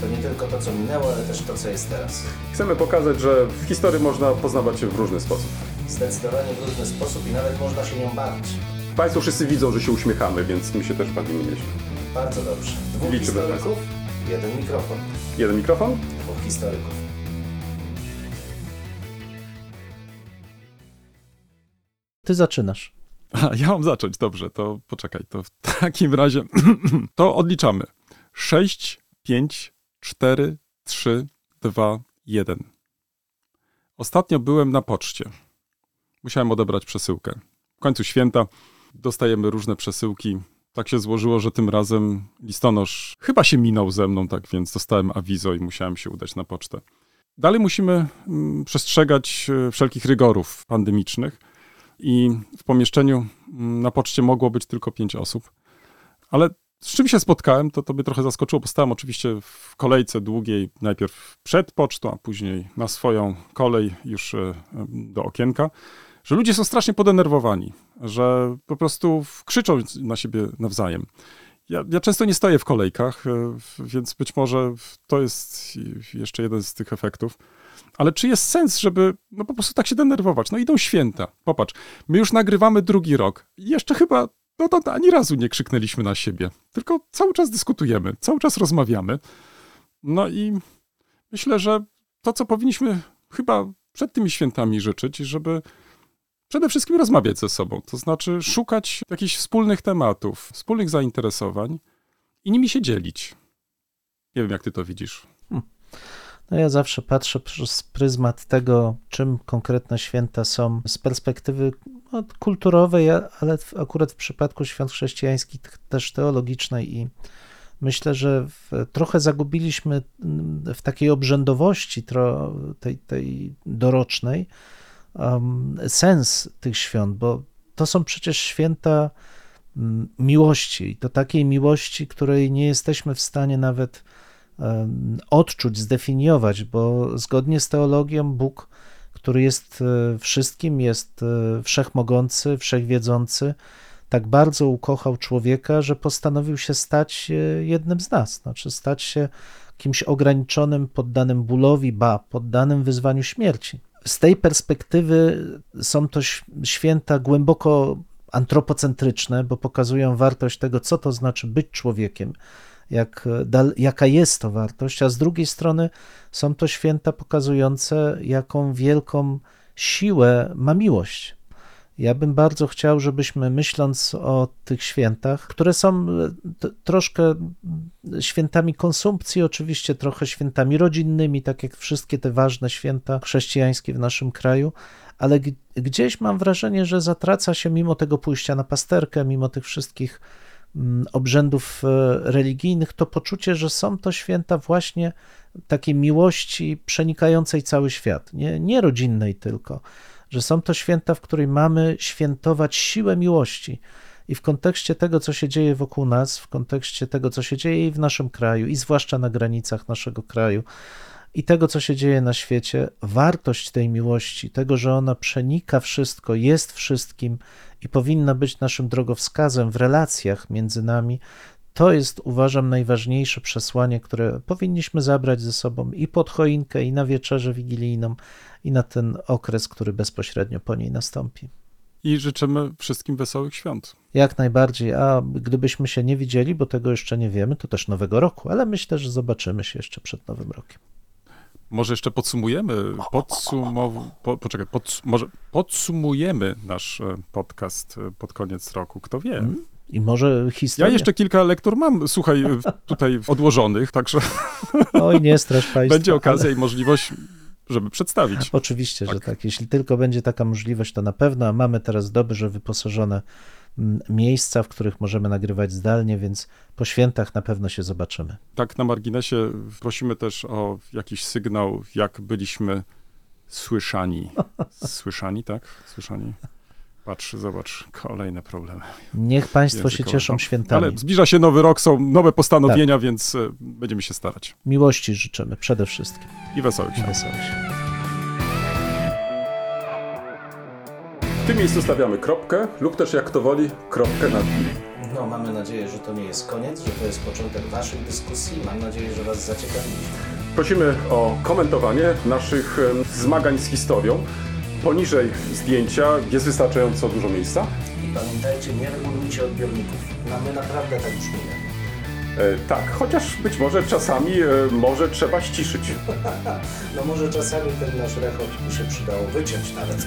To nie tylko to, co minęło, ale też to, co jest teraz. Chcemy pokazać, że w historii można poznawać się w różny sposób. Zdecydowanie w różny sposób i nawet można się nią bawić. Państwo wszyscy widzą, że się uśmiechamy, więc my się też bawimy nieźle. Bardzo dobrze. Dwóch Liczymy historyków, jeden mikrofon. Jeden mikrofon? Dwóch historyków. Ty zaczynasz. A, ja mam zacząć, dobrze, to poczekaj, to w takim razie to odliczamy. 6, 5, 4, 3, 2, 1. Ostatnio byłem na poczcie. Musiałem odebrać przesyłkę. W końcu święta dostajemy różne przesyłki. Tak się złożyło, że tym razem listonosz chyba się minął ze mną, tak więc dostałem awizo i musiałem się udać na pocztę. Dalej musimy mm, przestrzegać e, wszelkich rygorów pandemicznych i w pomieszczeniu mm, na poczcie mogło być tylko pięć osób. Ale z czym się spotkałem, to to mnie trochę zaskoczyło, bo stałem oczywiście w kolejce długiej, najpierw przed pocztą, a później na swoją kolej już e, do okienka, że ludzie są strasznie podenerwowani, że po prostu krzyczą na siebie nawzajem. Ja, ja często nie stoję w kolejkach, e, więc być może to jest jeszcze jeden z tych efektów. Ale czy jest sens, żeby no po prostu tak się denerwować? No idą święta. Popatrz, my już nagrywamy drugi rok. Jeszcze chyba no to ani razu nie krzyknęliśmy na siebie, tylko cały czas dyskutujemy, cały czas rozmawiamy. No i myślę, że to, co powinniśmy chyba przed tymi świętami życzyć, żeby przede wszystkim rozmawiać ze sobą, to znaczy szukać jakichś wspólnych tematów, wspólnych zainteresowań i nimi się dzielić. Nie wiem, jak ty to widzisz. No ja zawsze patrzę przez pryzmat tego, czym konkretne święta są z perspektywy no, kulturowej, ale akurat w przypadku świąt chrześcijańskich też teologicznej i myślę, że w, trochę zagubiliśmy w takiej obrzędowości tro, tej, tej dorocznej um, sens tych świąt, bo to są przecież święta um, miłości, to takiej miłości, której nie jesteśmy w stanie nawet odczuć, zdefiniować, bo zgodnie z teologią Bóg, który jest e, wszystkim, jest e, wszechmogący, wszechwiedzący, tak bardzo ukochał człowieka, że postanowił się stać e, jednym z nas, znaczy stać się kimś ograniczonym, poddanym bólowi, ba, poddanym wyzwaniu śmierci. Z tej perspektywy są to święta głęboko antropocentryczne, bo pokazują wartość tego, co to znaczy być człowiekiem, jak, jaka jest to wartość, a z drugiej strony są to święta pokazujące, jaką wielką siłę ma miłość. Ja bym bardzo chciał, żebyśmy myśląc o tych świętach, które są troszkę świętami konsumpcji, oczywiście trochę świętami rodzinnymi, tak jak wszystkie te ważne święta chrześcijańskie w naszym kraju, ale gdzieś mam wrażenie, że zatraca się mimo tego pójścia na pasterkę, mimo tych wszystkich obrzędów e, religijnych, to poczucie, że są to święta właśnie takiej miłości przenikającej cały świat, nie, nie rodzinnej tylko, że są to święta, w której mamy świętować siłę miłości. I w kontekście tego, co się dzieje wokół nas, w kontekście tego, co się dzieje i w naszym kraju, i zwłaszcza na granicach naszego kraju, i tego, co się dzieje na świecie, wartość tej miłości, tego, że ona przenika wszystko, jest wszystkim i powinna być naszym drogowskazem w relacjach między nami, to jest, uważam, najważniejsze przesłanie, które powinniśmy zabrać ze sobą i pod choinkę, i na wieczerzę wigilijną, i na ten okres, który bezpośrednio po niej nastąpi. I życzymy wszystkim wesołych świąt. Jak najbardziej. A gdybyśmy się nie widzieli, bo tego jeszcze nie wiemy, to też nowego roku, ale myślę, że zobaczymy się jeszcze przed nowym rokiem. Może jeszcze podsumujemy, podsumow... Po, poczekaj, może podsumujemy nasz e, podcast e, pod koniec roku, kto wie. Hmm? I może historia. Ja jeszcze kilka lektur mam, słuchaj, tutaj odłożonych, także. Oj, nie strasz Państwa. Będzie okazja ale... i możliwość, żeby przedstawić. Oczywiście, tak. że tak. Jeśli tylko będzie taka możliwość, to na pewno, a mamy teraz dobrze wyposażone miejsca, w których możemy nagrywać zdalnie, więc po świętach na pewno się zobaczymy. Tak, na marginesie prosimy też o jakiś sygnał, jak byliśmy Słyszani. Słyszani, tak? Słyszani. Patrz, zobacz, kolejne problemy. Niech Państwo się językowe. cieszą świętami. Ale zbliża się nowy rok, są nowe postanowienia, więc e, będziemy się starać. Miłości życzymy przede wszystkim. I wesołych świąt. Wesołych świąt. Tym miejscu stawiamy kropkę lub też jak to woli, kropkę nad i. No, mamy nadzieję, że to nie jest koniec, że to jest początek Waszej dyskusji. Mam nadzieję, że Was zaciekawiliśmy. Prosimy o komentowanie naszych em, zmagań z historią. Poniżej zdjęcia jest wystarczająco dużo miejsca. I pamiętajcie, nie regulujcie odbiorników. No, my naprawdę tak brzmimy. E, tak, chociaż być może czasami e, może trzeba ściszyć. No może czasami ten nasz rechot by się przydało wyciąć nawet.